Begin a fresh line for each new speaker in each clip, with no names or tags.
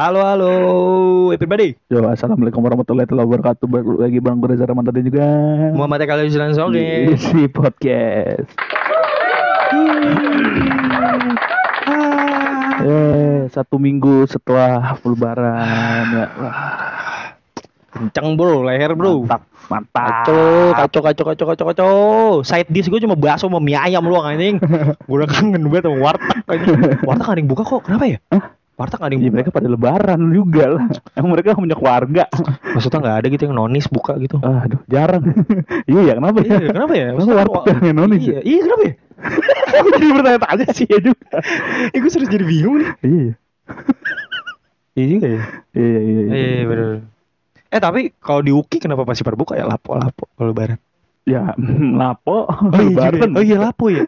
Halo halo everybody.
Yo, assalamualaikum warahmatullahi wabarakatuh. Balik lagi bang Reza dan juga
Muhammad Eka Jalan Soge.
Isi podcast. Eh, satu minggu setelah lebaran ya.
Kenceng bro, leher bro.
mantap, mantap.
Kacau, kacau, kacau, kacau, kacau, kacau. Side dish gue cuma bakso sama mie ayam doang anjing. gue udah kangen banget sama warteg anjing. Warteg yang buka kok, kenapa ya? Warteg ada yang
Ya, mereka pada lebaran juga lah. Emang mereka punya keluarga.
Maksudnya gak ada gitu yang nonis buka gitu.
Aduh, jarang. iya ya, kenapa ya?
Iya, kenapa ya?
Kenapa
Maksudnya
warteg yang nonis
Iya,
ya?
iya kenapa ya? Aku jadi bertanya-tanya sih ya juga. Eh, gue serius jadi bingung nih.
Iya.
Iya juga ya.
Iya, iya, iya.
Iya, bener. Eh tapi kalau di UKI kenapa masih berbuka ya lapo-lapo kalau lebaran?
Ya, lapo,
Oh iya, ya.
lebaran.
oh iya lapo ya.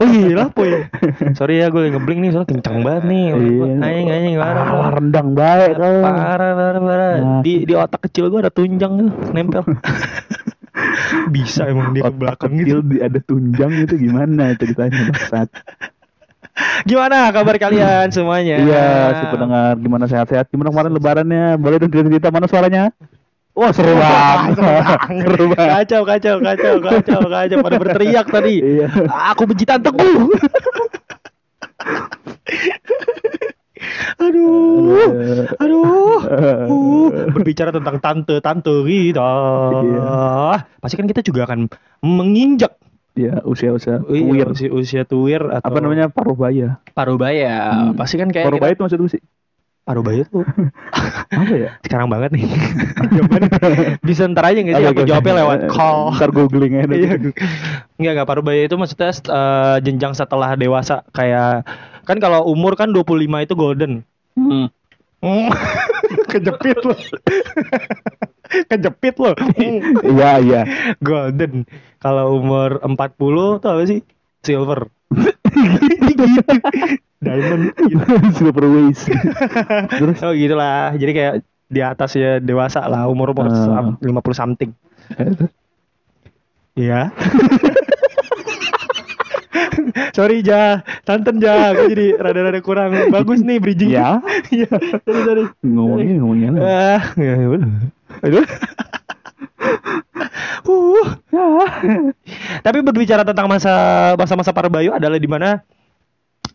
Oh iya lapo ya. Sorry ya gue lagi ngeblink nih soalnya kencang banget nih.
Iya.
Anjing anjing parah.
Ah, rendang baik kau.
Parah parah parah.
Nah.
Di di otak kecil gue ada tunjang tuh nempel. Bisa emang dia ke belakang
kecil
gitu.
di- ada tunjang itu gimana ceritanya bangsat.
Gimana kabar kalian semuanya?
Iya, si pendengar gimana sehat-sehat? Gimana kemarin lebarannya? Boleh dong cerita mana suaranya? Wah seru banget. seru banget.
Kacau kacau kacau kacau kacau pada berteriak tadi.
Iya.
Aku benci tanteku. Aduh. Aduh. Uh, berbicara tentang tante-tante kita.
Iya.
Pasti kan kita juga akan menginjak
Iya, usia-usia
Iya,
tuwir.
usia, usia tuwir atau
Apa namanya? Paruh baya.
parubaya.
Hmm.
Pasti kan kayak
Paruh
kita-
itu maksud sih.
Parubaya tuh
Apa ya?
sekarang banget nih. Jawabannya. Bisa ntar aja nggak sih? Aku jawabnya lewat
Eh,
call.
Ntar googling aja.
Iya. Enggak enggak parubaya itu maksudnya eh, jenjang setelah dewasa kayak kan kalau umur kan 25 itu golden.
Hmm.
Hmm. Kejepit loh. Kejepit loh.
Iya, iya.
golden. Kalau umur 40 tuh apa sih? Silver. Diamond gitu.
Super waste. Terus
Oh gitulah. Jadi kayak di atas ya dewasa lah umur umur
Ah.
50 something.
eh,
Iya. sorry Ja, tanten Ja, aku jadi rada-rada kurang bagus nih bridging.
ya,
Iya, sorry sorry.
ngomongnya ngomongnya.
Ah, ya udah. Aduh. Uh. Tapi berbicara tentang masa masa-masa Parbayu adalah di mana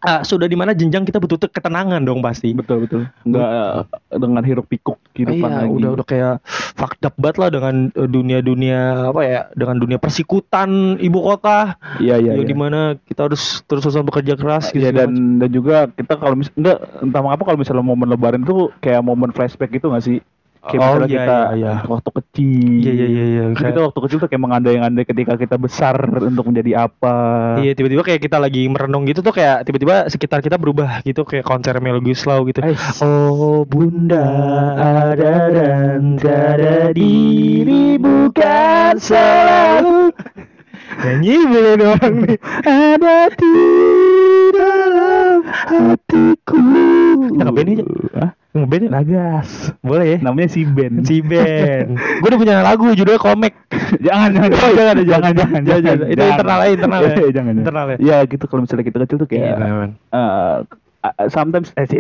ah, sudah di mana jenjang kita butuh ketenangan dong pasti.
Betul betul. Enggak eh, dengan hiruk pikuk kehidupan
iya,
lagi.
udah udah kayak fucked up banget lah dengan eh, dunia-dunia apa ya, dengan dunia persikutan ibu kota.
Iya iya.
yang
iya.
di mana kita harus terus-terusan bekerja keras gitu.
Iya dan dan juga kita kalau mis enggak entah mengapa kalau misalnya momen lebaran itu kayak momen flashback gitu nggak sih? Kayak
Oh,
misalnya
iya,
kita
iya, iya.
waktu kecil.
Iya, iya, iya, iya. Kayak-
Kita waktu kecil tuh kayak mengandai-andai ketika kita besar untuk menjadi apa.
Iya tiba-tiba kayak kita lagi merenung gitu tuh kayak tiba-tiba sekitar kita berubah gitu kayak konser Melody Slow gitu.
Eh,
Oh bunda ada dan tiada diri bukan selalu Nyanyi boleh doang nih
ada di dalam hatiku.
Kita ngeband aja.
Hah?
Ngeband ya?
Nagas.
Boleh ya?
Namanya si Ben.
Si Ben Gue udah punya lagu judulnya Komek
jangan jangan
Oh, jangan, jangan,
jangan jangan
jangan. Itu internal aja, internal ya.
Iya, jangan
Internal ya.
ya gitu kalau misalnya kita kecil tuh kayak
man
eh, uh, sometimes eh sih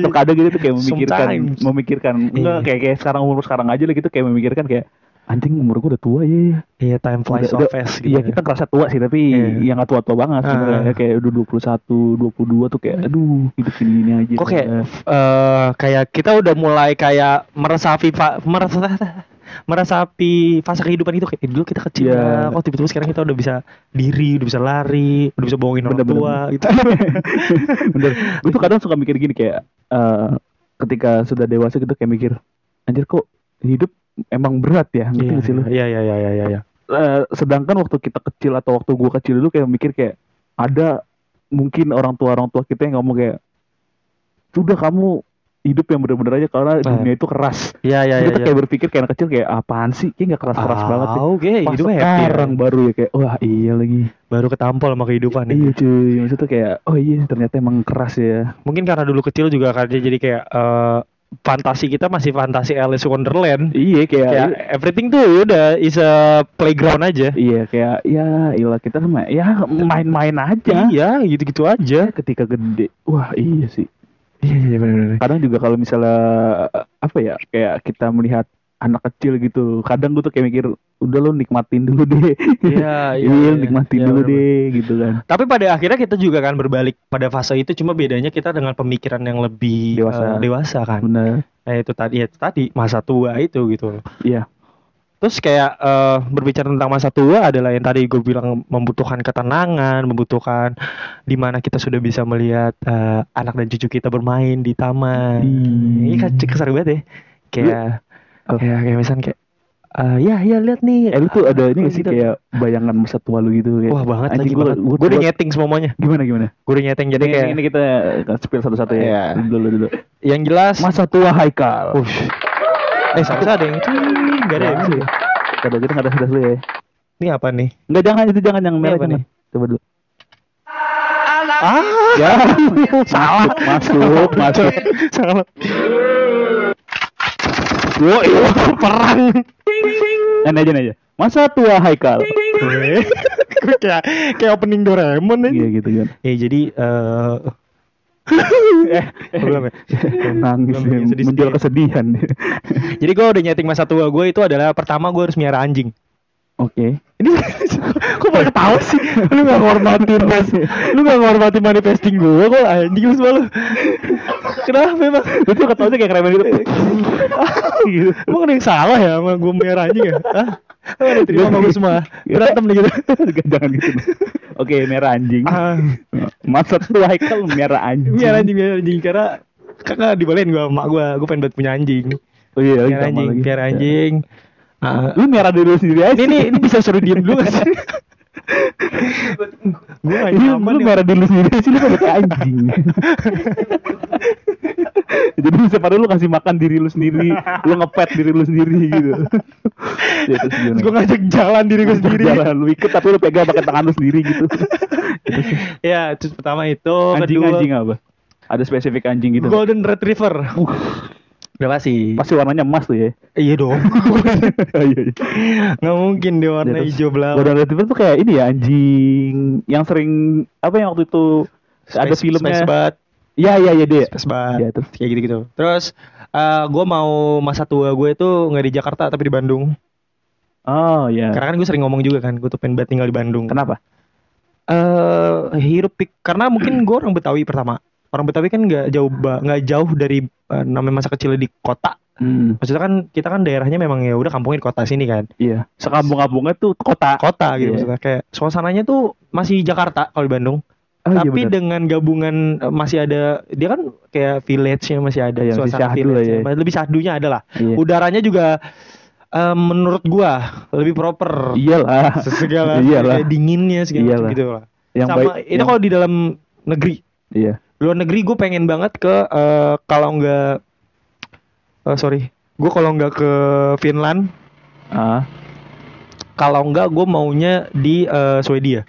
terkadang gitu tuh kayak memikirkan
Sometimes.
memikirkan enggak
Iya.
kayak kayak sekarang umur sekarang aja lah gitu kayak memikirkan kayak anjing umur gue udah tua ya
Iya time flies so
Udah-
fast gitu
iya
ya.
kita ngerasa tua sih tapi
Iya.
yang gak tua-tua banget
Ah.
sebenarnya kayak udah 21 22 tuh kayak aduh hidup gini gini aja
Kok kayak eh kayak kita udah mulai kayak meresapi meresapi fase kehidupan itu kayak dulu kita kecil
Iya.
ya. kok tiba-tiba sekarang kita udah bisa diri udah bisa lari udah bisa bohongin orang
Bener-bener.
tua gitu
bener gue tuh kadang suka mikir gini kayak eh, ketika sudah dewasa gitu kayak mikir anjir kok hidup emang berat ya ngerti
iya
gak sih lu?
iya iya iya iya iya.
Eh, sedangkan waktu kita kecil atau waktu gua kecil dulu kayak mikir kayak ada mungkin orang tua orang tua kita yang ngomong kayak sudah kamu hidup yang bener-bener aja karena
Nah.
dunia itu keras.
Iya iya
kita
iya
kayak berpikir kayak anak kecil kayak apaan sih? Kayak gak keras-keras banget ya
oke
Pas
hidup happy ya.
sekarang baru ya kayak wah iya lagi.
Baru ketampol sama kehidupan ya.
iya cuy. Maksudnya kayak oh iya ternyata emang keras ya.
Mungkin karena dulu kecil juga karena jadi kayak eh, fantasi kita masih fantasi Alice Wonderland.
Iya kayak
kayak everything tuh udah is a playground aja.
Iya kayak ya ilah kita sama ya main-main aja.
Iya gitu-gitu aja.
Ketika gede. Wah iya sih.
Iya iya benar.
kadang juga kalau misalnya eh, apa ya kayak kita melihat anak kecil gitu kadang gue tuh kayak mikir udah lo nikmatin dulu deh
Iya
iya nikmatin
Iya,
dulu
bener-bener.
deh gitu kan
Tapi pada akhirnya kita juga kan berbalik pada fase itu cuma bedanya kita dengan pemikiran yang lebih
Dewasa.
eh, dewasa kan.
bener
Nah itu tadi ya itu tadi masa tua itu gitu.
iya
Terus kayak eh, berbicara tentang masa tua adalah yang tadi gue bilang membutuhkan ketenangan, membutuhkan di mana kita sudah bisa melihat eh, anak dan cucu kita bermain di taman.
Hmm.
Ini kan cek banget ya. Kayak
Apa?
kayak kayak misalnya kayak eh, ya ya lihat nih.
eh lu tuh ada ini
apa
gak sih
gitu.
kayak bayangan masa tua lu gitu kayak,
Wah banget lagi
gua-
Gue udah nyeting semuanya.
gimana gimana
Gue udah nyeting jadi
ini,
kayak
ini kita uh, spill satu-satu ya
Iya.
dulu dulu
yang jelas.
masa tua Haikal
Ush. Eh seharusnya ada yang itu nggak ada ya?
Jangan deh. Kada kita nggak ada sudah dulu ya
Ini apa nih?
Enggak jangan itu jangan yang
Ini
merah
nih?
Coba dulu.
Ah,
Ya, salah. Masuk, masuk.
salah.
Yo, yo.
Perang.
Nah, aja aja. Masa tua Haikal.
kayak kayak opening Doraemon
Iya
nih.
gitu kan.
Ya jadi eh
Eh,
belum ya?
nangis
Belum, sedih-sedih.
menjual kesedihan.
Jadi gue udah nyeting masa tua gue itu adalah pertama gue harus miara anjing.
Oke.
Ini kok pada ketawa sih? Lu gak ngormatin mas Lu gak ngormatin manifesting gue kok anjing lu semua lu Kenapa emang?
Itu ketawanya kayak keren gitu. gitu.
Emang ada yang salah ya sama gue miara anjing ya? Ada yang terima sama gue semua? Berantem nih gitu
Jangan gitu. Oke, merah anjing.
ah,
Masa tua Haikal merah anjing.
Miara anjing, miara anjing Karena kakak dibolehin gue sama emak gue Gue pengen banget punya anjing
Oh iya,
anjing, anjing Ah,
Lu merah dulu sendiri aja.
ini, ini, bisa suruh diem dulu gak sih? gue
Ini lu
nih.
merah dulu sendiri sih lu kayak anjing. Jadi siapa lu kasih makan diri lu sendiri, lu ngepet diri lu sendiri gitu. ya?
Gue ngajak jalan diri gue sendiri
Jalan, lu ikut tapi lu pegang pakai tangan lu sendiri gitu. Terus,
Ya, terus pertama itu
anjing
kedua,
anjing apa? Ada spesifik anjing gitu.
Golden Retriever Udah pih
Pasti warnanya emas tuh ya.
Iya dong
Iya, iya.
Nggak mungkin dia warna
Ya, terus
hijau belau
Golden Retriever tuh kayak ini ya anjing yang sering apa yang waktu itu ada
Space-
filmnya.
Space Bat
Iya iya iya dia.
Space Bat
Ya, terus?
Kayak gitu-gitu Terus eh gue mau masa tua gue itu nggak di Jakarta tapi di Bandung
Oh iya.
Karena kan gue sering ngomong juga kan Gue tuh pengen banget tinggal di Bandung
Kenapa?
eh hirup pik karena mungkin gue orang Betawi pertama orang Betawi kan nggak jauh nggak jauh dari eh, namanya masa kecil di kota
Hmm,
maksudnya kan kita kan daerahnya memang ya udah kampungnya di kota sini kan
iya. Sekampung-kampungnya tuh kota.
kota gitu
Iya.
maksudnya kayak suasananya tuh masih Jakarta kalau di Bandung
Oh, iya
tapi
bener.
dengan gabungan eh, masih ada dia kan kayak village-nya masih ada
Iya, masih
suasana village
ya.
lebih syahdunya ada lah
Iya.
udaranya juga eh, menurut gua lebih proper
Iyalah.
segala
Iyalah.
kayak dinginnya segala macam gitu lah
Yang
sama
baik.
itu
yang-
kalau di dalam negeri
Iya.
Luar negeri gue pengen banget ke eh, kalau nggak eh, sorry gue kalau nggak ke Finland
Ah,
kalau nggak gue maunya di eh, Swedia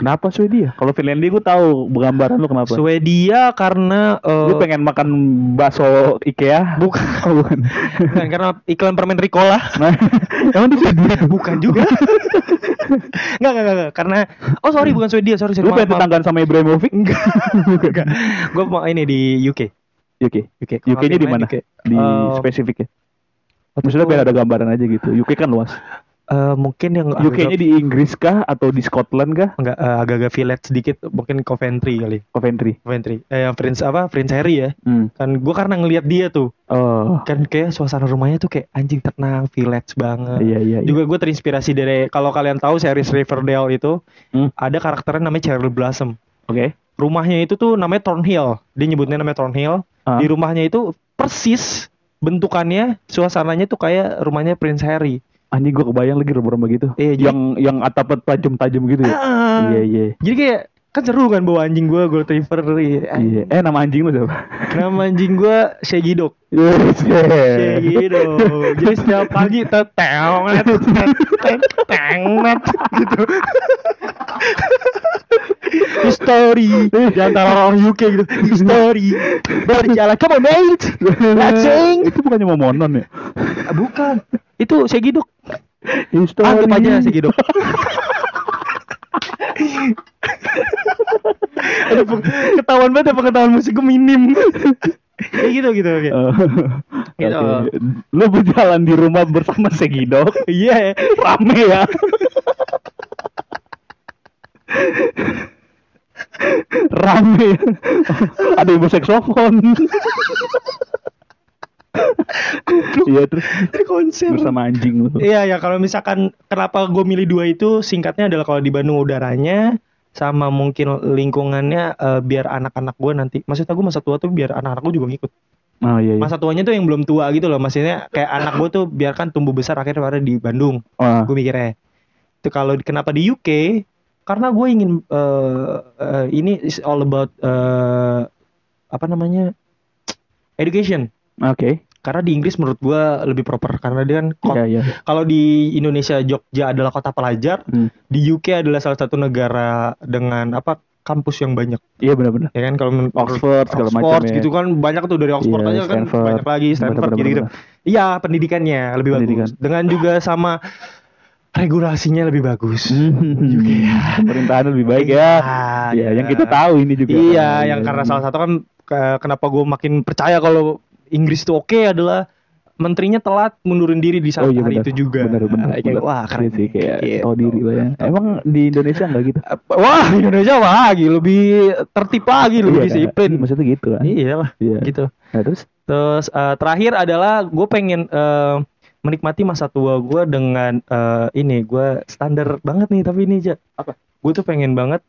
kenapa Swedia? Kalau Finlandia gue tahu gambaran lu kenapa?
Swedia karena eh,
Gue pengen makan bakso IKEA.
bukan
Oh, bukan.
bukan karena iklan permen Ricola
Nah, emang di Swedia?
bukan juga nggak nggak nggak nggak. karena oh sorry bukan Swedia sorry sorry
Lu pengen tetanggaan sama Ibrahimovic?
enggak enggak gue mau ini di UK
UK.
UK
UK-nya di mana? Di
Eh,
spesifik ya. Maksudnya biar ada gambaran aja gitu. UK kan luas.
Eh, mungkin yang
UK-nya di Inggris kah atau di Scotland kah?
enggak eh, agak-agak village sedikit mungkin Coventry kali
Coventry.
Coventry eh yang Prince apa Prince Harry ya
Hmm.
kan gue karena ngelihat dia tuh
Oh.
kan kayak suasana rumahnya tuh kayak anjing tenang village banget
Iya iya. iya.
juga gue terinspirasi dari kalau kalian tahu series Riverdale itu
Hmm.
ada karakternya namanya Cheryl Blossom
Oke.
rumahnya itu tuh namanya Thornhill dia nyebutnya namanya Thornhill
Ah.
di rumahnya itu persis bentukannya suasananya tuh kayak rumahnya Prince Harry
Anjing gue kebayang lagi rumah-rumah gitu.
Iya, jadi-
yang yang atapnya tajam-tajam gitu ya.
Ah.
Iya iya.
jadi kayak kan seru kan bawa anjing gue Gold Retriever iya.
Iya. Eh nama anjing lu siapa?
nama anjing gue Shaggy Dog
Yes.
Shaggy Dog jadi setiap pagi teteng teteng gitu history di antara orang UK gitu history berjalan come on mate let's sing
Itu bukannya Momonon ya?
Ah, bukan itu Dog
History.
anggap aja Aduh, peng- ketahuan banget ya pengetahuan musik gue minim. ya gitu gitu. Oke.
Oh,
Gitu.
oke. Lu berjalan di rumah bersama Segidok,
Iya.
rame ya. rame. Ada ibu Iya terus
Di konser.
bersama anjing lu.
Iya ya kalau misalkan kenapa gue milih dua itu singkatnya adalah kalau di Bandung udaranya sama mungkin lingkungannya eh, biar anak-anak gue nanti maksudnya gue masa tua tuh biar anak-anak gue juga ngikut
Oh iya iya.
masa tuanya tuh yang belum tua gitu loh maksudnya kayak anak gue tuh biarkan tumbuh besar akhirnya pada di Bandung
Wah.
gue mikirnya itu kalau kenapa di UK karena gue ingin eh, eh, ini is all about eh, apa namanya education
Oke.
karena di Inggris menurut gue lebih proper karena dia kan
Iya iya.
kalau di Indonesia Jogja adalah kota pelajar
Hmm.
di UK adalah salah satu negara dengan apa kampus yang banyak
Iya benar-benar.
ya kan kalau menurut
Oxford segala
Oxford
macam ya.
gitu kan banyak tuh dari Oxford
Iya,
aja kan
Stanford.
banyak lagi Stanford gitu-gitu iya pendidikannya lebih
Pendidikan.
bagus dengan juga sama regulasinya lebih bagus
Hmm. Pemerintahan lebih baik ya.
Iya,
iya. yang kita tahu ini juga.
iya yang karena salah satu kan ke- kenapa gue makin percaya kalau Inggris itu oke adalah menterinya telat mundurin diri di saat
Oh iya
hari
benar.
itu juga
Benar benar.
Kayak,
benar.
wah keren
Iya sih kayak
Gitu.
tahu diri lah ya. Emang di Indonesia enggak gitu?
Wah, Indonesia lagi lebih tertib lagi, lebih
Iya, kan?
disiplin.
Maksudnya gitu kan.
Iya lah,
Iya.
gitu.
Nah, terus
Terus eh, terakhir adalah gue pengen eh, menikmati masa tua gue dengan eh, ini gue standar banget nih tapi ini aja.
Apa?
Gue tuh pengen banget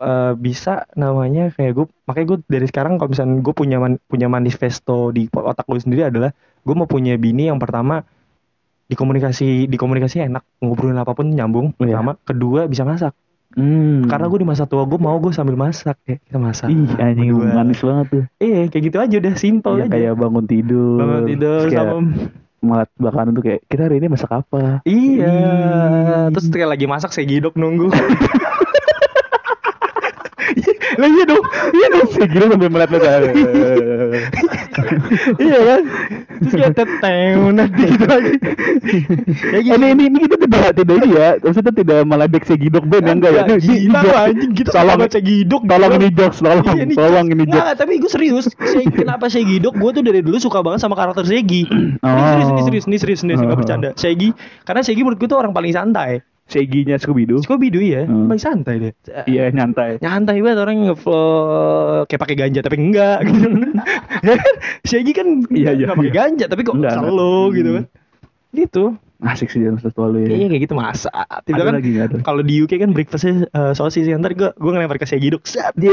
eh, bisa namanya kayak gue makanya gue dari sekarang kalau misalnya gue punya man- punya manifesto di otak gue sendiri adalah gue mau punya bini yang pertama di komunikasi di komunikasi enak ngobrolin apa pun nyambung
Iya.
pertama kedua bisa masak
hmm.
karena gue di masa tua gue mau gue sambil masak ya kita masak
Ih, anjing
berdua.
manis banget tuh.
iya kayak gitu aja udah simple
Ya,
aja
kayak bangun tidur.
bangun tidur
kayak
sama
Malat bakalan tuh kayak kita hari ini masak apa?
iya
Ih.
terus kayak lagi masak saya gidok nunggu lah iya dong iya dong
Saya kira sambil melihat kayak
iya kan terus kayak teteu nanti gitu lagi ya
Eh, ini, ini, ini kita tidak tidak ini ya, maksudnya tidak meledek segidok band ya enggak ya?
Gila anjing gitu
Tolong,
sama cegidok
tolong ini jokes, tolong,
Iya,
tolong ini jokes.
tapi gue serius. Kenapa Segi Dok? Gue tuh dari dulu suka banget sama karakter Segi. Ini
Oh.
serius, ini serius, ini serius, ini serius, nggak
Oh.
bercanda. Segi, karena Segi menurut gue tuh orang paling santai.
Seginya Scooby Doo.
Scooby Doo ya,
Hmm.
paling santai deh.
Iya nyantai.
Nyantai banget orang ngeflow kayak pakai ganja tapi enggak gitu. Kan? Segi kan
Iya, iya,
pakai
iya.
ganja tapi kok
Enggak,
selalu
enggak.
gitu
Hmm.
kan. Gitu.
Asik sih dalam satu lu ya.
Iya kayak gitu masa.
Ada
kan
lagi ada?
kalau di UK kan breakfastnya uh, sosis ya ntar gue gue ngelempar ke Segi Dok. Sap, dia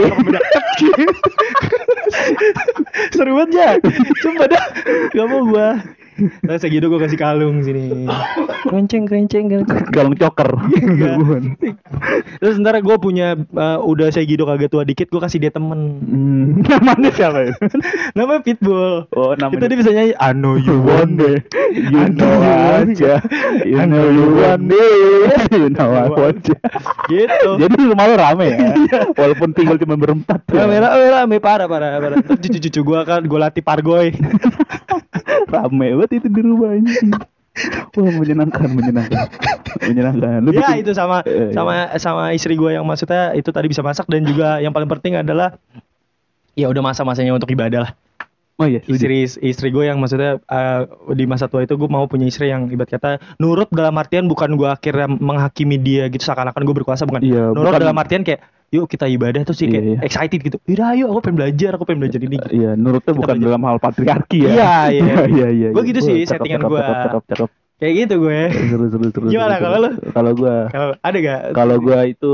Seru banget ya. Sumpah dah. Gak mau gua. Nah, segitu gua kasih kalung sini. Kerenceng, kerenceng, kerenceng.
Galung coker.
Iya. Terus ntar gua punya uh, udah Segido kagak tua dikit gua kasih dia temen.
Hmm, namanya siapa ya?
Namanya Pitbull.
Oh,
Itu
namanya.
dia bisa nyanyi I know you want me.
You know aja. You know you want me. You know I want ya.
Gitu.
Jadi rumah rame ya. Walaupun tinggal cuma berempat. ya.
Rame, rame, rame, parah, parah, parah. Cucu-cucu gua kan gua latih pargoy.
Rame banget itu di rumah ini. Wah menyenangkan, menyenangkan, menyenangkan. Lu
ya
bikin-
itu sama
Eh, iya.
sama sama istri gua yang maksudnya itu tadi bisa masak dan juga yang paling penting adalah ya udah masa-masanya untuk ibadah lah.
Oh iya,
istri istri gue yang maksudnya eh, di masa tua itu gue mau punya istri yang ibarat kata nurut dalam artian bukan gue akhirnya menghakimi dia gitu seakan-akan gue berkuasa bukan
Iya,
nurut
bukan-
dalam artian kayak yuk kita ibadah tuh sih
Iya,
kayak
iya.
excited gitu yaudah ayo aku pengen belajar aku pengen belajar ini
Iya, nurutnya
Kita
bukan
belajar.
dalam hal patriarki ya.
Iya, iya.
iya, iya. Iya.
gitu
Wah,
sih
cakep,
settingan
cakep.
kayak gitu gue
Seru, seru, seru.
Gimana kalau lu?
Kalau gua,
kalau ada gak
kalau gua itu,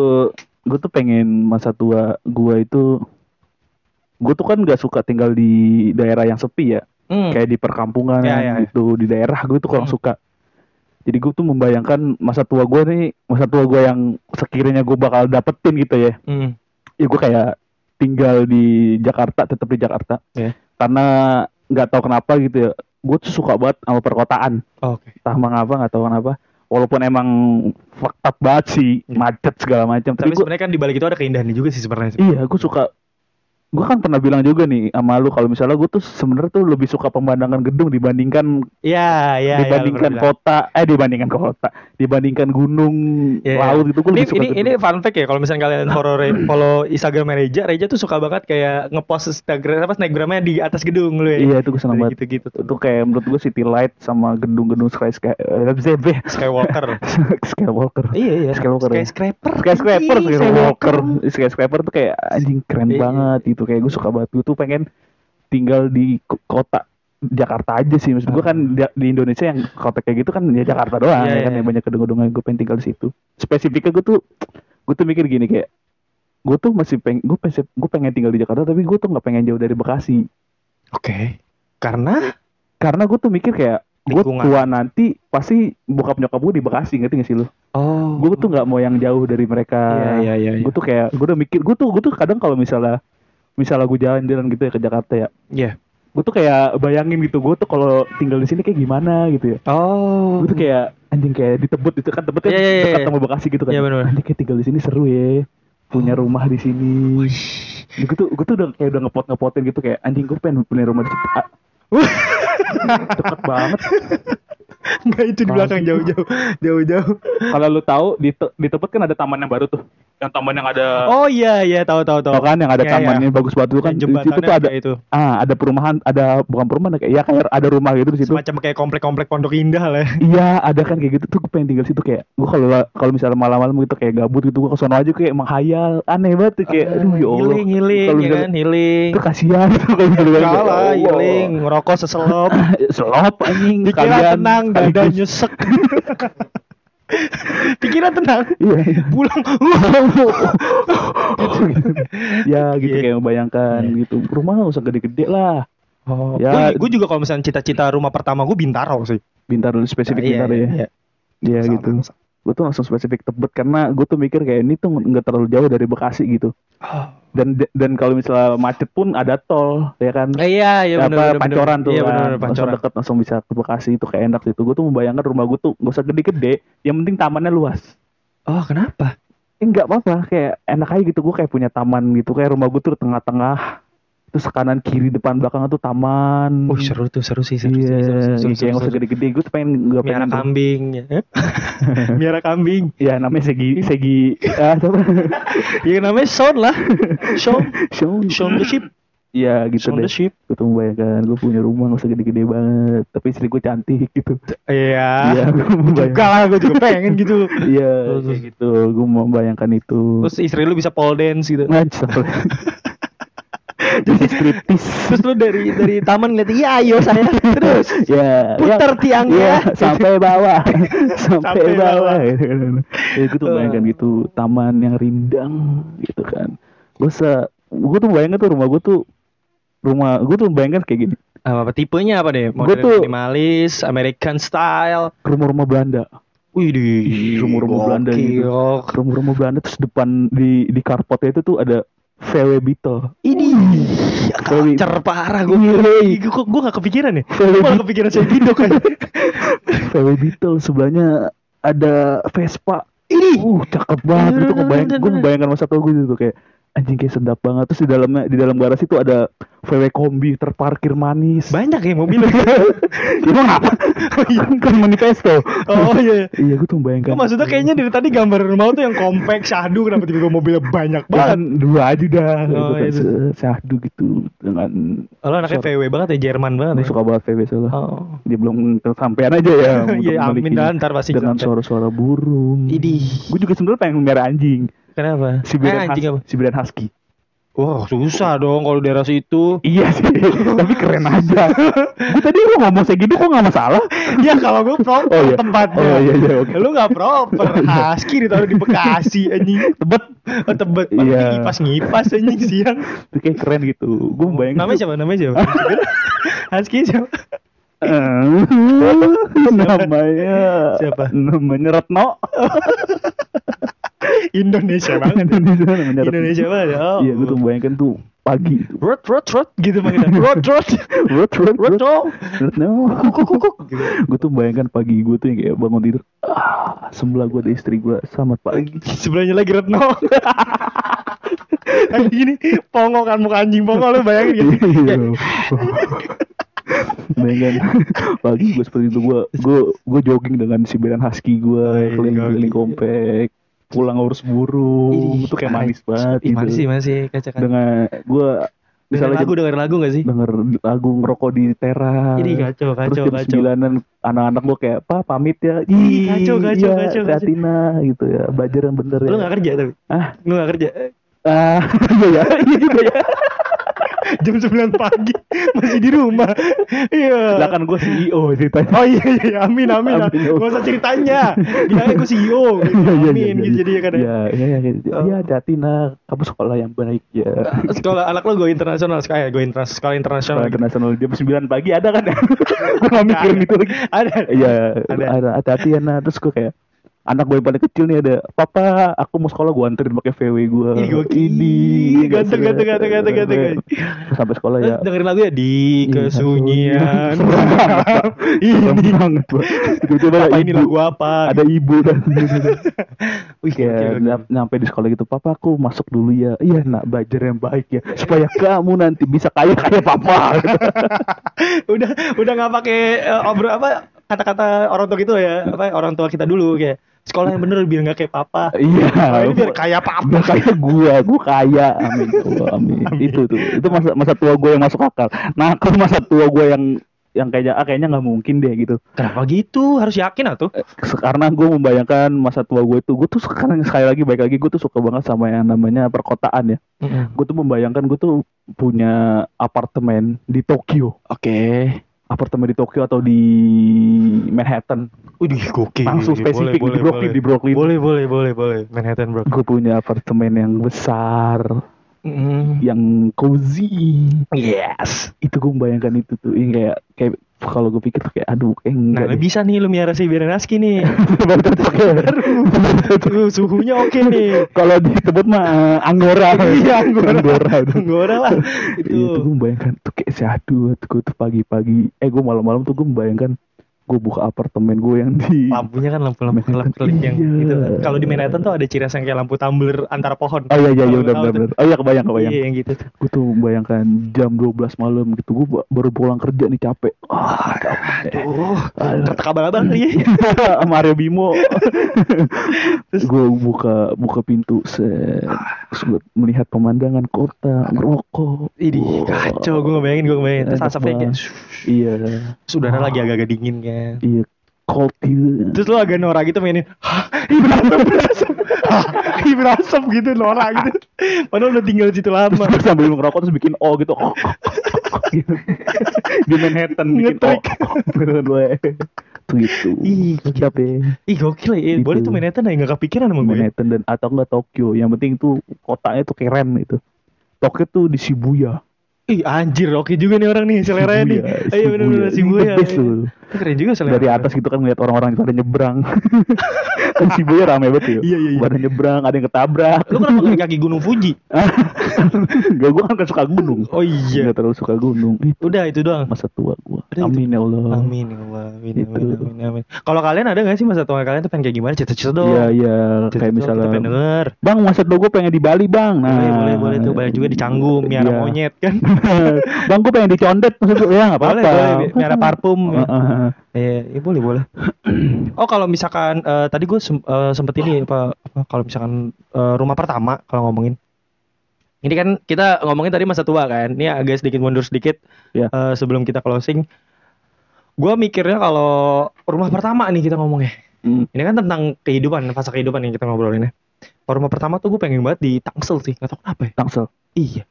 gua tuh pengen masa tua gua itu, gua tuh kan gak suka tinggal di daerah yang sepi ya,
hmm.
kayak di perkampungan
Ya, ya, ya.
gitu, di daerah gue tuh kurang
Hmm.
suka. Jadi gue tuh membayangkan masa tua gue nih, masa tua gue yang sekiranya gue bakal dapetin gitu ya.
Hmm.
ya gue kayak tinggal di Jakarta tetap di Jakarta
Ya.
karena nggak tahu kenapa gitu ya gue tuh suka banget sama perkotaan
Oh, oke
entah mengapa nggak tahu kenapa walaupun emang up banget sih
Hmm.
macet segala macam
tapi
tapi gue
sebenarnya kan di balik itu ada keindahannya juga sih sebenarnya
iya gue suka gue kan pernah bilang juga nih sama lu kalau misalnya gue tuh sebenarnya tuh lebih suka pemandangan gedung dibandingkan
Iya, iya, iya,
dibandingkan
pernah
kota eh dibandingkan kota dibandingkan gunung
Iya,
laut
iya.
gitu gue
ini,
lebih suka
ini,
gedung.
ini fun fact ya kalau misalnya kalian follow follow Instagram Reja, Reja tuh suka banget kayak ngepost Instagram apa snapgramnya di atas gedung lu ya.
iya itu gue seneng banget
Gitu-gitu tuh.
itu kayak menurut gue city light sama gedung-gedung skyscraper eh,
Skywalker.
skywalker
iya iya.
Skywalker ya?
Skyscraper.
skyscraper
Ih,
skywalker skyscraper tuh kayak anjing keren
Iya.
banget gitu. Kayak gue suka banget. Gue tuh pengen tinggal di ko- kota Jakarta aja sih. Maksud gue kan di, di Indonesia yang kota kayak gitu kan ya Jakarta doang
Iya,
ya kan
iya.
yang banyak gedung-gedungan. Gue pengen tinggal di situ. Spesifiknya gue tuh gue tuh mikir gini kayak gue tuh masih pengen gue pengen gue pengen tinggal di Jakarta tapi gue tuh nggak pengen jauh dari Bekasi.
Oke. Karena?
Karena gue tuh mikir kayak gue tua nanti pasti bokap nyokap gue di Bekasi ngerti gak sih lu?
Oh.
Gue tuh nggak mau yang jauh dari mereka.
Iya iya iya.
gue tuh kayak gue udah mikir gue tuh gue tuh kadang kalau misalnya misalnya gue jalan-jalan gitu ya ke Jakarta ya
Iya.
gue tuh kayak bayangin gitu gue tuh kalau tinggal di sini kayak gimana gitu ya
Oh.
gue tuh kayak anjing kayak di Tebet itu kan Tebet kan
iya,
dekat
iya.
sama Bekasi gitu kan
Iya, bener-bener.
anjing kayak tinggal di sini seru ya punya rumah di sini gue tuh gue tuh udah kayak udah ngepot ngepotin gitu kayak anjing gue pengen punya rumah di situ Ah, deket banget
Enggak itu di belakang jauh-jauh. Jauh-jauh.
kalau lu tahu di Te- di Tebet kan ada taman yang baru tuh yang taman yang ada
Oh iya iya tahu tahu tahu.
kan yang ada
iya.
tamannya bagus banget tuh kan di situ tuh ada
itu.
ah ada perumahan ada bukan perumahan kayak ya kayak ada rumah gitu di situ
Semacam kayak komplek-komplek Pondok Indah lah. ya.
iya ada kan kayak gitu tuh gue pengen tinggal situ kayak gue kalau kalau misalnya malam-malam gitu kayak gabut gitu gue ke sana aja kayak menghayal aneh banget tuh kayak aduh ya Allah
Healing, healing,
Kalau
ya kan, healing.
itu kasihan gitu kalau misalnya
Enggak
kayak,
lah,
ya Allah.
healing, ngerokok seselop.
selop anjing kalian
tenang, dada nyesek. Pikiran tenang.
iya iya.
Pulang.
gitu, gitu. ya gitu
Iya.
kayak membayangkan gitu rumah nggak usah gede-gede lah
Oh,
Ya.
gue juga kalau misalnya cita-cita rumah pertama gue Bintaro sih.
Bintaro spesifik
Iya,
Bintaro ya
iya.
Iya
Sama,
gitu
sama.
gue tuh langsung spesifik Tebet karena gue tuh mikir kayak ini tuh nggak terlalu jauh dari Bekasi gitu. Dan dan kalau misalnya macet pun ada tol ya kan
Eh, iya, iya benar benar.
pancoran tuh
Iya
kan.
benar
langsung
pancoran.
deket langsung bisa ke Bekasi itu kayak enak gitu gue tuh membayangkan rumah gue tuh gak usah gede-gede yang penting tamannya luas
Oh, kenapa?
eh nggak apa-apa kayak enak aja gitu gue kayak punya taman gitu kayak rumah gue tuh tengah-tengah terus kanan kiri depan belakang tuh taman
Oh, seru tuh, seru sih, seru
iya
sih, seru, seru, seru,
iya, usah gede-gede gue tuh pengen
Miara
pengen
kambing ya. Miara kambing.
ya namanya segi segi ah,
Ya namanya Sean lah. Sean,
Sean
Sean the Sheep.
Iya gitu
Sean
deh
the Sheep.
gue tuh membayangkan gue punya rumah gak usah gede-gede banget tapi istri gue cantik gitu
Iya.
iya gue
Juga lah, gue juga pengen gitu.
iya
Terus-
kayak gitu gue membayangkan itu
Terus istri lu bisa pole dance gitu.
Nah, jadi striptis
Terus lu dari dari taman lihat, iya ayo saya. Terus
ya
putar
ya,
tiangnya.
ya, sampai bawah sampai,
Sampai
bawah,
bawah.
ya gue tuh bayangkan gitu taman yang rindang gitu kan gue se gue tuh bayangkan tuh rumah gue tuh rumah gue tuh bayangkan kayak gini
apa, apa tipenya apa deh? Modern
tuh-
minimalis, American style.
rumah-rumah Belanda
Wih,
Rumah-rumah Belanda gitu. rumah-rumah Belanda terus depan di di carportnya itu tuh ada VW Beetle
Ini kacer parah gue.
Iya.
Gue gue gak kepikiran ya.
VW
Gue gak kepikiran saya Bindo kan.
VW Beetle sebelahnya ada Vespa ini uh cakep banget ngebayang
bener,
gue membayangkan masa tua gue gitu kayak anjing kayak sedap banget. Terus di dalamnya di dalam garasi itu ada VW kombi terparkir manis.
Banyak ya mobilnya.
emang apa? Kan, kan manifesto.
Oh iya.
iya gue tuh membayangkan.
Gue maksudnya kayaknya dari tadi gambar rumah tuh yang kompak, syahdu. Kenapa tiba-tiba mobilnya banyak
Ya
banget.
kan dua aja dah. Gitu
Oh, iya.
Se- syahdu gitu. Dengan
Lo anaknya VW banget ya, Jerman banget
gue
ya.
suka banget VW soalnya.
Oh.
dia belum kesampaian aja ya.
Iya, amin dah, ntar pasti
dengan suara-suara burung.
Idih.
gue juga sebenarnya pengen melihara anjing
Kenapa?
Siberian,
Eh, anjing apa?
Siberian Husky.
Wah susah dong kalau daerah situ.
Iya sih, tapi keren aja. gue tadi lu ngomong segitu kok nggak masalah?
ya kalau gue proper
Oh, iya.
tempatnya.
Oh, iya, iya, oke.
Lu gak proper. Husky ditaruh di Bekasi anjing.
Tebet.
Oh, tebet.
Iya.
Iya. Ngipas-ngipas anjing siang.
Itu kayak keren gitu. Gue bayangin.
Namanya siapa? Namanya siapa? Husky siapa?
namanya
Siapa?
Namanya Retno.
Indonesia banget.
Indonesia Retno.
Indonesia banget. Oh.
Iya, gue tuh bayangkan tuh pagi.
Rot rot rot gitu manggilnya. Rot rot.
Rot, rot,
Rot
rot. Retno.
Kuk kuk kuk. Gitu.
Gue tuh bayangkan pagi gue tuh yang kayak bangun tidur. Ah, sebelah gue ada istri gue. Selamat pagi.
Sebelahnya lagi Retno. Lagi gini, pongo kan muka anjing pongo lu bayangin gitu.
Iya. Bayangkan pagi gue seperti itu gue gue gue jogging dengan si Beran Husky gue
Wih,
keliling-keliling
gokil.
komplek pulang urus burung
Ih,
itu kayak manis banget
Ih,
gitu.
manis sih, manis sih kaca
dengan gue misalnya
lagu, denger lagu gak sih?
denger lagu ngerokok di teras
Ini kacau,
terus
kacau,
jam
kacau.
sembilanan anak-anak gue kayak pak pamit ya
Ih, kacau, kacau,
iya,
kacau.
Datina gitu ya belajar yang bener
Lu
ya
gak kerja tapi?
ah
Lu gak kerja?
ah iya ya iya juga ya
Jam 9 pagi masih di rumah. Iya.
lah kan gue CEO ceritanya
Oh iya iya iya. amin amin.
Amin, ya
Gak usah ceritanya. Bilangnya gue CEO. Gitu.
Iya, iya,
Amin
iya,
gitu jadi ya kan.
Ya, ya, ya, ya,
Oh.
ya, Datina, kamu sekolah yang baik ya.
Sekolah anak lo gue internasional sekali, gue internasional sekolah internasional.
Sekolah
gitu.
internasional jam 9 pagi ada kan? gue gak mikirin itu lagi.
Ada.
Iya,
Ada.
ada, ada hati ya, nah. Terus gue kayak anak gue yang paling kecil nih ada papa aku mau sekolah gue anterin pakai VW gue ini
Ganteng, ganteng, ganteng, ganteng, ganteng.
Sampai sekolah ya.
Dengerin lagu ya di
Iya,
kesunyian. Ini.
Banget ada
apa ini lagu apa?
ada ibu dan
Wih,
nyam- nyampe di sekolah gitu papa aku masuk dulu ya. Iya nak belajar yang baik ya. Supaya kamu nanti bisa kaya kayak papa.
Udah udah nggak pakai eh, obrol apa kata-kata orang tua gitu ya. Apa orang tua kita dulu kayak sekolah yang bener biar nggak kayak papa.
Iya.
Oh, ini biar kayak papa.
Biar kayak gua. Gua kaya. Amin. Ya Allah, amin. itu tuh. Itu masa masa tua gue yang masuk akal. Nah kalau masa tua gue yang yang kayaknya ah, kayaknya nggak mungkin deh gitu.
Kenapa gitu? Harus yakin atuh
karena gue membayangkan masa tua gue itu gue tuh sekarang sekali lagi baik lagi gue tuh suka banget sama yang namanya perkotaan ya. Gue tuh membayangkan gue tuh punya apartemen di Tokyo.
Oke
apartemen di Tokyo atau di Manhattan?
Udah gokil.
Langsung spesifik
boleh,
di Brooklyn
boleh.
di Brooklyn.
Boleh boleh boleh boleh. Manhattan bro
gue punya apartemen yang besar
Mm.
yang cozy.
Yes.
Itu gue membayangkan itu tuh. Yang kayak kayak kalau gue pikir tuh kayak aduh kayak
nah
enggak
bisa nih lu miara si Berenaski nih.
Baru cocok ya.
Tuh, suhunya oke nih.
Kalau disebut mah eh, anggora
Iya, Anggora.
anggora
Anggora lah.
Itu. itu gue membayangkan tuh kayak syahdu gue tuh pagi-pagi. Eh gue malam-malam tuh gue membayangkan gue buka apartemen gue yang di
lampunya kan lampu-lampu kelap-kelip yang
Iya.
gitu. Kalau di Manhattan tuh ada ciri yang kayak lampu tumbler antara pohon.
oh iya iya iya
Kalau
benar oh iya kebayang kebayang
Iya yang gitu.
gue tuh membayangkan jam 12 malam gitu gue baru pulang kerja nih capek ah capek
Aduh, kata abang-abang kali ya.
sama Aryo Bimo gue buka buka pintu set melihat pemandangan kota ngerokok
Ini kacau, gue ngebayangin, gue ngebayangin. Terus asapnya kayak,
iya
saudara lagi agak-agak dingin kan.
Iya cold gitu
Terus lu agak norak gitu mainin, hah, berasap, berasap, hah, berasap gitu, norak gitu. Padahal udah tinggal di situ lama.
Terus sambil ngerokok terus bikin O gitu. gitu. Di Manhattan bikin.
Ngetrik.
Gue. Tuh gitu.
Ih,
Sedap ya.
Ih gokil ya,
Gitu.
boleh tuh Manhattan ya, gak kepikiran sama gue.
Manhattan dan atau enggak Tokyo. Yang penting tuh kotanya tuh keren itu. Tokyo tuh di Shibuya.
Ih anjir, oke juga nih orang nih, seleranya nih. Ayo bener-bener iya.
tuh.
Keren juga selera.
Dari atas gitu kan ngeliat orang-orang pada nyebrang. kan Shibuya rame banget ya.
Iya, iya, iya.
Pada nyebrang, ada yang ketabrak.
Lu kenapa nggak kaki gunung Fuji?
Enggak, gue kan gak suka gunung.
Oh iya.
Gak terlalu suka gunung. Itu
Udah itu doang.
masa tua gue.
Udah,
Amin ya Allah.
Amin ya Allah. Amin,
Gitu.
amin, amin, amin. Kalau kalian ada gak sih masa tua kalian tuh pengen kayak gimana? Cita-cita dong.
Iya iya kayak
dong, kita
misalnya
denger.
Bang masa tua gue pengen di Bali bang Nah
boleh, boleh, boleh tuh. Banyak juga di Canggu, miara
Iya.
monyet kan.
Bang gue pengen dicondet maksud gue ya nggak apa-apa
boleh, boleh. Miara parfum. ya. Iya, iya, boleh, boleh. oh, kalau misalkan eh, tadi gue sem- eh, sempet ini apa, apa kalau misalkan eh, rumah pertama kalau ngomongin. Ini kan kita ngomongin tadi masa tua kan. Ini agak sedikit mundur sedikit
Iya.
eh, sebelum kita closing. Gue mikirnya kalau rumah pertama nih kita ngomongnya.
Hmm.
Ini kan tentang kehidupan, fase kehidupan yang kita ngobrolin ya. Kalau rumah pertama tuh gue pengen banget di Tangsel sih, gak tau kenapa ya.
Tangsel
Iya.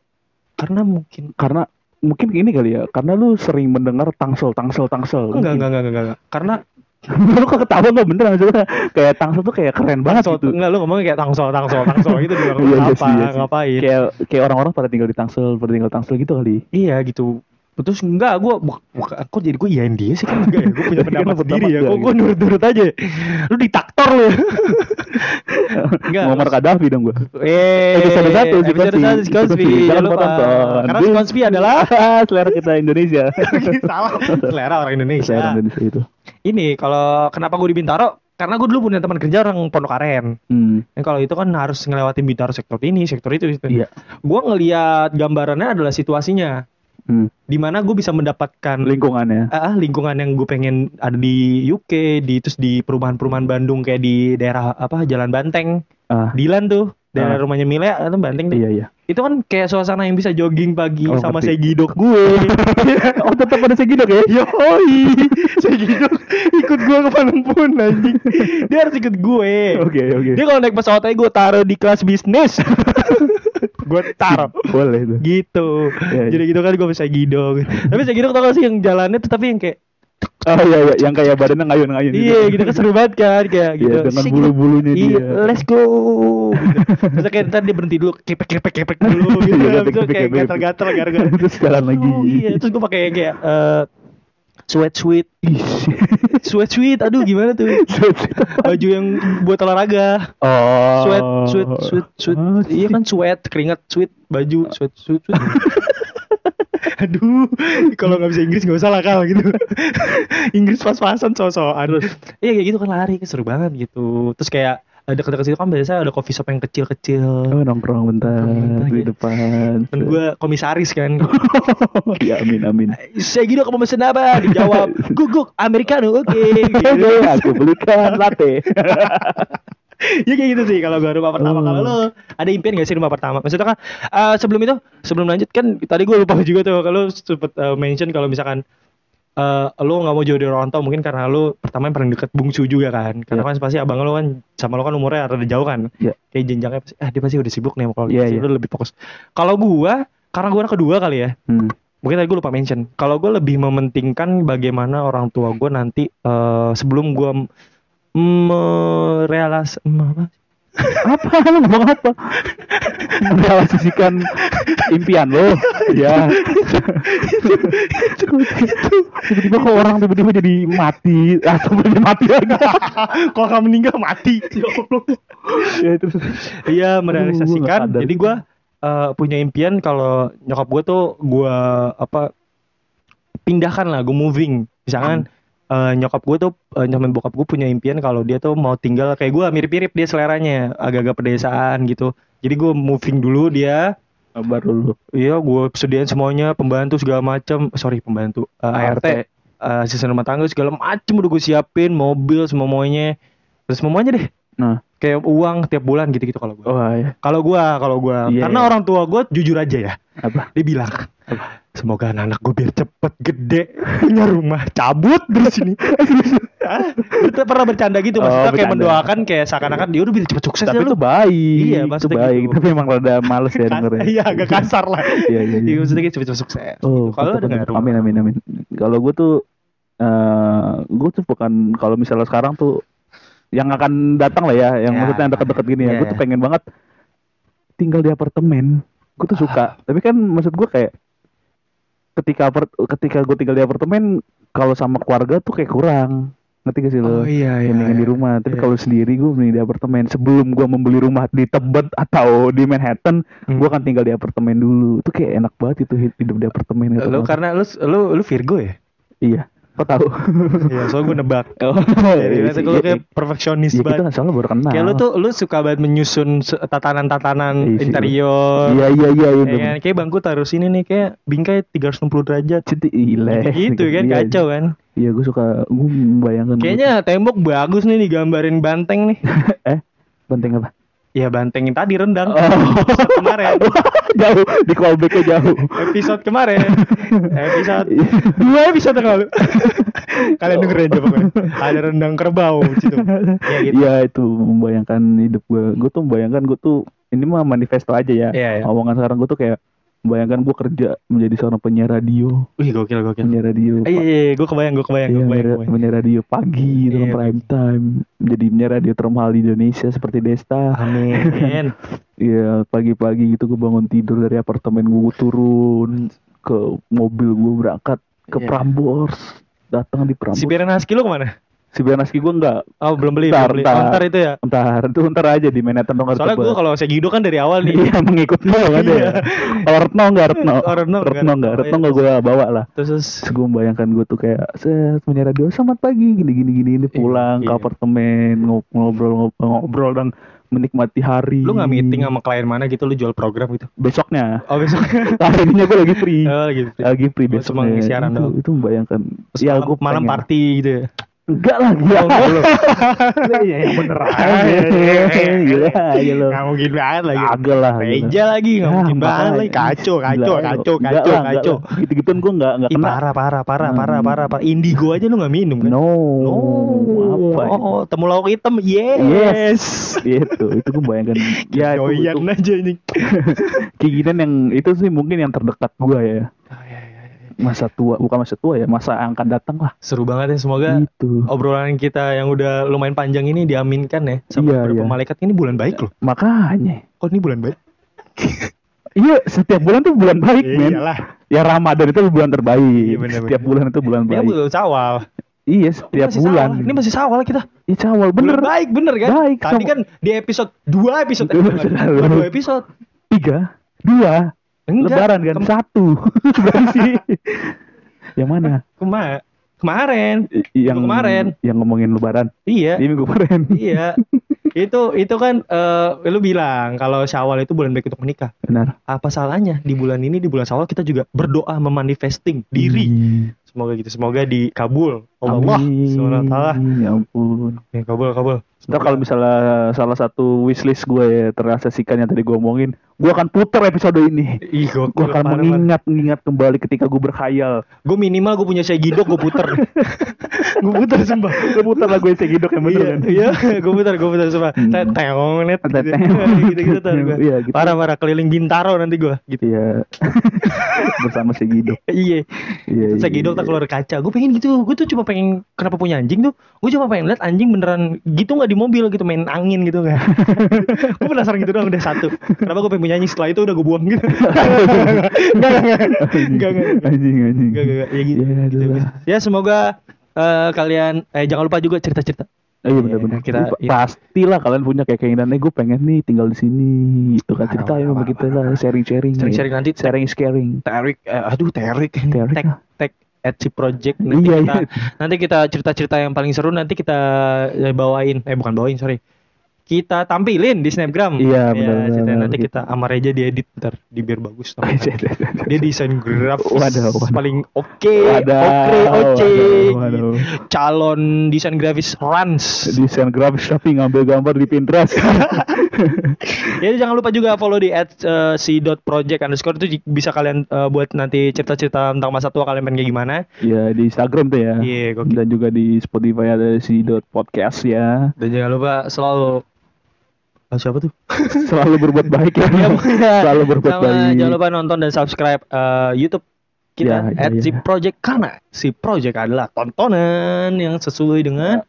Karena mungkin
karena mungkin gini kali ya karena lu sering mendengar tangsel tangsel tangsel
enggak, enggak, enggak, enggak, enggak. Karena
lu kok ketawa nggak bener maksudnya kayak tangsel tuh kayak keren banget
Tangsel,
gitu
enggak lu ngomongnya kayak tangsel, tangsel, tangsel gitu di
Iya, iya
apa,
sih, iya sih.
ngapain.
kayak kayak orang-orang pada tinggal di tangsel pada tinggal tangsel gitu kali
Iya gitu. Terus enggak, gue kok jadi gue iyain dia sih kan enggak ya. Gue punya pendapat
Kenapa
sendiri ya.
pendapat
Kok gue nurut-nurut aja. Lu diktator lu ya. Enggak.
Muammar Gaddafi dong gue
Eh,
Episode satu, si
episode
Konspi.
satu si Konspi.
Jangan lupa tonton.
Karena Konspi adalah
selera kita Indonesia
salah selera orang Indonesia.
selera Indonesia itu
Ini kalau kenapa gue di Bintaro? karena gue dulu punya teman kerja orang Pondok Aren.
Hmm.
Yang kalau itu kan harus ngelewatin bintaro sektor ini, sektor itu. gitu.
Iya.
Gue ngelihat gambarannya adalah situasinya.
Hmm.
di mana gue bisa mendapatkan
Lingkungannya.
ah, lingkungan yang gue pengen ada di UK, di terus di perumahan-perumahan Bandung kayak di daerah apa Jalan Banteng,
Ah.
Dilan tuh,
Ah.
daerah rumahnya Mile itu Banteng tuh.
Iya iya.
Itu kan kayak suasana yang bisa jogging pagi
Oh,
sama
ngerti.
segidok gue.
oh tetap ada segidok ya?
Yoi, segidok ikut gue ke mana pun anjing. Dia harus ikut gue.
Oke oke.
Dia kalau naik pesawat aja gue taruh di kelas bisnis. gue taruh
Boleh tuh.
gitu.
Iya, iya.
Jadi gitu kan gue bisa gidok. Tapi saya gidok tau gak sih yang jalannya tuh tapi yang kayak
Oh iya iya, yang kayak badannya ngayun-ngayun
iya gitu kan seru banget kan kayak gitu.
Iya, dengan bulu-bulunya
Iya,
dia.
let's go. Gitu. Terus kayak ntar dia berhenti dulu, kepek kepek kepek dulu gitu.
Iya,
itu
kepek,
kayak gatal-gatal gara-gara.
Terus jalan lagi.
Oh, iya, terus gue pakai kayak eh sweat sweat sweat sweat aduh gimana tuh baju yang buat olahraga
oh.
sweat sweat sweat sweat
Oh,
iya kan sweat keringat sweat baju sweat sweat, sweat. aduh kalau nggak bisa Inggris nggak usah lah kal gitu Inggris pas-pasan so-soan iya kayak gitu kan lari seru banget gitu terus kayak ada dekat-dekat situ kan biasanya ada coffee shop yang kecil-kecil
Oh nongkrong bentar
Nongkrong bentar,
di
gitu.
depan.
kan gue komisaris kan
ya amin amin.
saya gitu kamu pesen apa dijawab guguk americano oke
Oke,
gitu.
aku belikan latte.
ya kayak gitu sih kalau gue rumah pertama
Oh.
kalau lo ada impian gak sih rumah pertama maksudnya kan eh, sebelum itu sebelum lanjut kan tadi gue lupa juga tuh kalau sempet eh, mention kalau misalkan eh lo nggak mau jauh dari orang tua mungkin karena lo pertama yang paling deket bungsu juga kan karena
Iya.
kan pasti abang lo kan sama lo kan umurnya rada jauh kan
Iya.
kayak jenjangnya pasti ah dia pasti udah sibuk nih kalau
iya.
lo lebih fokus kalau gua karena gua anak kedua kali ya
Hmm.
mungkin tadi gue lupa mention kalau gue lebih mementingkan bagaimana orang tua gue nanti eh, sebelum gue merealas apa
Apa lu ngomong apa? Merealisasikan impian lo. Ya. tiba-tiba kok orang tiba-tiba jadi mati atau jadi mati lagi.
kalau kamu meninggal mati ya
terus.
iya merealisasikan jadi gue eh, punya impian kalau nyokap gue tuh gue apa pindahkan lah gue moving misalkan eh, nyokap gue tuh eh, nyokap bokap gue punya impian kalau dia tuh mau tinggal kayak gue mirip-mirip dia seleranya agak-agak pedesaan gitu jadi gue moving dulu dia
Kabar dulu.
Iya, gue sediain semuanya, pembantu segala macam. Sorry, pembantu. Eh, ART, eh, asisten rumah tangga segala macam udah gue siapin, mobil semuanya. Terus semuanya deh.
Nah.
Kayak uang tiap bulan gitu-gitu kalau gue.
Oh ya.
Kalau gue, kalau gue,
Iya,
karena
iya.
orang tua gue jujur aja ya.
Apa?
Dia bilang, semoga anak gue biar cepet gede punya rumah cabut dari sini. Ah, Itu pernah bercanda gitu,
Oh,
maksudnya kayak
bercanda.
mendoakan kayak seakan-akan dia udah biar cepet sukses
Tapi
ya
itu
lu.
baik.
Iya,
itu baik.
gitu.
Tapi emang rada males ya dengernya.
Iya, agak kasar lah.
Iya, iya, iya.
Iya, maksudnya kayak cepet-cepet sukses.
Oh,
gitu. Kalau ada rumah?
Amin amin amin. Kalau gue tuh eh gue tuh bukan kalau misalnya sekarang tuh yang akan datang lah ya, yang
Ya.
maksudnya deket-deket gini ya.
Ya,
Gue tuh
ya.
pengen banget tinggal di apartemen. Gue tuh
Ah.
suka. Tapi kan maksud gue kayak ketika ketika gue tinggal di apartemen kalau sama keluarga tuh kayak kurang. Ngerti gak sih lo?
Oh iya iya.
mendingan di
iya.
rumah. Tapi
Iya.
kalau sendiri gue mending di apartemen. Sebelum gue membeli rumah di Tebet atau di Manhattan,
Hmm.
gue akan tinggal di apartemen dulu. Itu kayak enak banget itu hidup di apartemen. gitu.
Lu karena lu lu lu Virgo ya?
Iya. Kok tahu?
Iya, soalnya gue nebak.
Oh,
Jadi
iya,
biasa kalau kayak perfeksionis
Iya
banget.
kan soalnya baru kenal.
Kayak lu tuh lu suka banget menyusun tatanan-tatanan
Iya
interior.
Iya iya iya iya.
Ya kan? Kayak bangku taruh sini nih kayak bingkai 360 derajat.
Cinti ile.
Gitu kan
Iya,
kacau kan.
Iya gue suka gue membayangkan.
Kayaknya tembok bagus nih digambarin banteng nih.
eh banteng apa?
Ya banteng yang tadi rendang.
Oh.
Episode kemarin.
jauh di callbacknya jauh.
Episode kemarin. Episode dua episode lalu. Kalian dengerin aja pokoknya. Ada rendang kerbau gitu. Ya gitu.
Iya itu membayangkan hidup gue. Gue tuh membayangkan gue tuh ini mah manifesto aja ya.
Iya, iya.
Omongan sekarang gue tuh kayak membayangkan gue kerja menjadi seorang penyiar radio,
Wih gokil gokil.
penyiar radio.
Eh, iya, iya, gue kebayang, gue kebayang,
Iya,
gue kebayang, kebayang.
menyiar radio pagi dalam
Iya.
prime time, menjadi penyiar radio termahal di Indonesia seperti Desta.
Amin.
Iya pagi-pagi gitu gue bangun tidur dari apartemen gue turun ke mobil gue berangkat ke
Iya.
Prambors datang di
si
Prambors
Piran Husky lu ke mana?
Shibuya Naski gue enggak.
Oh belum beli,
Ntar,
belum beli.
ntar.
Oh, ntar itu ya.
Ntar itu ntar aja di Manhattan dong
Soalnya gue kalau Segido kan dari awal nih.
Iya mengikut lo kan
Iya.
ya. Kalau Retno enggak Retno.
Oh, Retno enggak.
Retno enggak.
Oh,
Retno
iya.
enggak gue bawa lah.
Terus, terus
gue membayangkan gue tuh kayak set punya radio selamat pagi gini gini gini ini pulang
iya.
ke apartemen ngob- ngobrol ngobrol, ngobrol dan menikmati hari.
lu nggak meeting sama klien mana gitu lu jual program gitu.
besoknya?
Oh besok.
Hari ini gue lagi free.
oh, gitu.
lagi free
Oh, cuma
besoknya.
ngisi siaran
itu,
doang.
itu membayangkan.
Terus
ya
malam,
gue
malam party gitu ya.
Enggak lah gila.
Oh, enggak.
lu. Iya yang bener aja. Gila aja lo.
Nggak mungkin banget lagi.
Agak lah. gila.
Reja lagi nggak
Ya,
mungkin banget lagi. Kacau, kacau,
lo.
kacau,
Enggak
kacau,
enggak
kacau.
Gitu-gituan gue enggak enggak kena.
parah, parah, parah,
Hmm.
parah, parah, parah. Indigo aja lu nggak minum kan?
No.
Oh,
Apa? ya?
oh, oh, temulawak hitam, yes.
Yes. Itu, itu gue bayangkan. Ya,
Doyan
itu
aja ini.
keinginan yang itu sih mungkin yang terdekat gue ya. Masa tua, bukan masa tua ya, masa yang akan datang lah.
Seru banget ya semoga
Itu.
obrolan kita yang udah lumayan panjang ini diaminkan ya sama
Iya,
beberapa
iya.
malaikat ini bulan baik loh.
Makanya.
Kok ini bulan baik?
Iya, setiap bulan tuh bulan baik,
Iya,
men.
Iyalah.
Ya Ramadan itu bulan terbaik.
Iya, bener,
setiap
bener.
bulan itu bulan
Ini
baik.
bulan sawal.
Iya,
Ini
setiap
masih
bulan.
sawal. Ini masih sawal kita.
Iya, cawal bener.
Bulan baik bener kan?
Baik,
Tadi
sama-
kan di episode 2 episode
Dua
eh,
episode
dua episode.
Tiga, dua,
Enggak.
lebaran kan
Kem-
satu. Berarti yang mana?
kema- kemarin.
Yang
kemarin.
Yang ngomongin lebaran.
Iya.
Di minggu kemarin.
iya. itu itu kan eh lu bilang kalau Syawal itu bulan baik untuk menikah.
Benar.
Apa salahnya di bulan ini di bulan Syawal kita juga berdoa memanifesting diri.
Hmm.
Semoga gitu. Semoga dikabul. Allah taala.
Ya ampun.
Ya, kabul kabul.
Ntar kalau misalnya salah satu wishlist gue ya terrealisasikan yang tadi gue omongin, gue akan puter episode ini.
Ih,
Gue akan mengingat mengingat kembali ketika gue berkhayal.
Gue minimal gue punya Segidok gue puter. gue puter sumpah.
Gue puter lagu segidok yang bener
iya,
kan?
iya, gue putar, gue putar sumpah.
Hmm.
Te- Teong net gitu.
Teong.
gitu gitu tar gue.
Iya, gitu.
Parah parah keliling Bintaro nanti gue gitu.
Iya. Bersama segidok.
Iya.
Iya. Iya,
Segidok tak
iya.
keluar kaca. Gue pengen gitu. Gue tuh cuma pengen kenapa punya anjing tuh? Gue cuma pengen lihat anjing beneran gitu nggak di mobil gitu main angin gitu nggak? gue penasaran gitu doang udah satu. Kenapa gue pengen anjing setelah itu udah gue buang gitu? Enggak enggak enggak enggak.
Anjing anjing.
Enggak, enggak. Ya gitu.
Ya,
gitu.
adalah.
Ya semoga eh, kalian eh jangan lupa juga cerita-cerita.
Oh, iya benar-benar.
Iya, kita- iya.
pastilah kalian punya kayak keinginan, eh gue pengen nih tinggal di sini, gitu kan
Parah,
ceritain
parah,
sama kita
parah,
lah, sharing-sharing.
Sharing-sharing
ya.
nanti
sharing is caring.
Terik, eh, aduh Terik,
Terik
Tek,
ah.
Tek at si project. Nanti
Iya,
kita
iya.
nanti kita cerita-cerita yang paling seru nanti kita eh, bawain. Eh bukan bawain sorry. Kita tampilin di snapgram.
Iya,
Ya,
benar,
cerita
benar,
nanti kita sama Reja diedit ntar di biar bagus namanya.
Waduh,
dia desain grafis
Waduh, waduh.
paling oke oke oke. calon desain grafis Rans.
Desain grafis tapi ngambil gambar di Pinterest.
ya jangan lupa juga follow di at eh, si dot project underscore itu bisa kalian eh, buat nanti cerita-cerita tentang masa tua kalian pengen kayak gimana
ya di Instagram tuh ya.
Iya, gokil.
Dan juga di Spotify ada si dot podcast ya.
dan jangan lupa selalu Ah, siapa tuh
Selalu berbuat baik ya.
Ya, pokoknya.
Selalu berbuat
Sama
baik.
jangan lupa nonton dan subscribe eh, YouTube kita
Ya, ya,
at
ya.
si project karena si project adalah tontonan yang sesuai dengan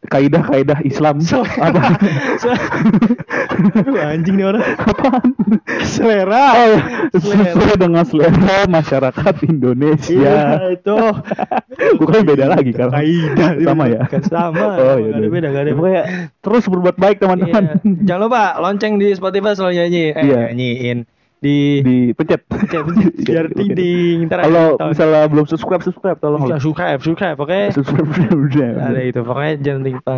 Kaidah-kaidah Islam.
apa Aduh, anjing nih orang
Apaan?
selera
Oh,
Selera.
sesuai dengan selera masyarakat Indonesia.
Iya itu
Bukan beda lagi kan?
Kaidah
Sama ya?
Kan sama
Oh, iya.
ada beda nggak ada.
Pokoknya terus berbuat baik teman-teman.
Iya. Jangan lupa lonceng di Spotify selalu nyanyi eh
Iya.
nyanyiin di
Dipencet.
pencet, pencet, biar
Oke.
ting ntar
Kalau misalnya belum subscribe, subscribe tolong.
Ya, subscribe subscribe pokoknya
Subscribe
ada
udah.
itu pokoknya jangan lupa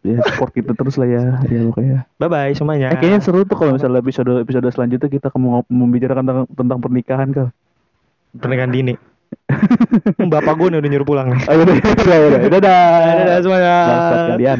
Ya support kita terus lah ya. Ya pokoknya.
bye bye semuanya
Eh, kayaknya seru tuh kalau misalnya episode episode selanjutnya kita mau membicarakan tentang, tentang pernikahan kal.
pernikahan dini bapak gue nih udah nyuruh pulang
Ayo, udah, udah, udah, dadah.
dadah semuanya
Bangsat kalian.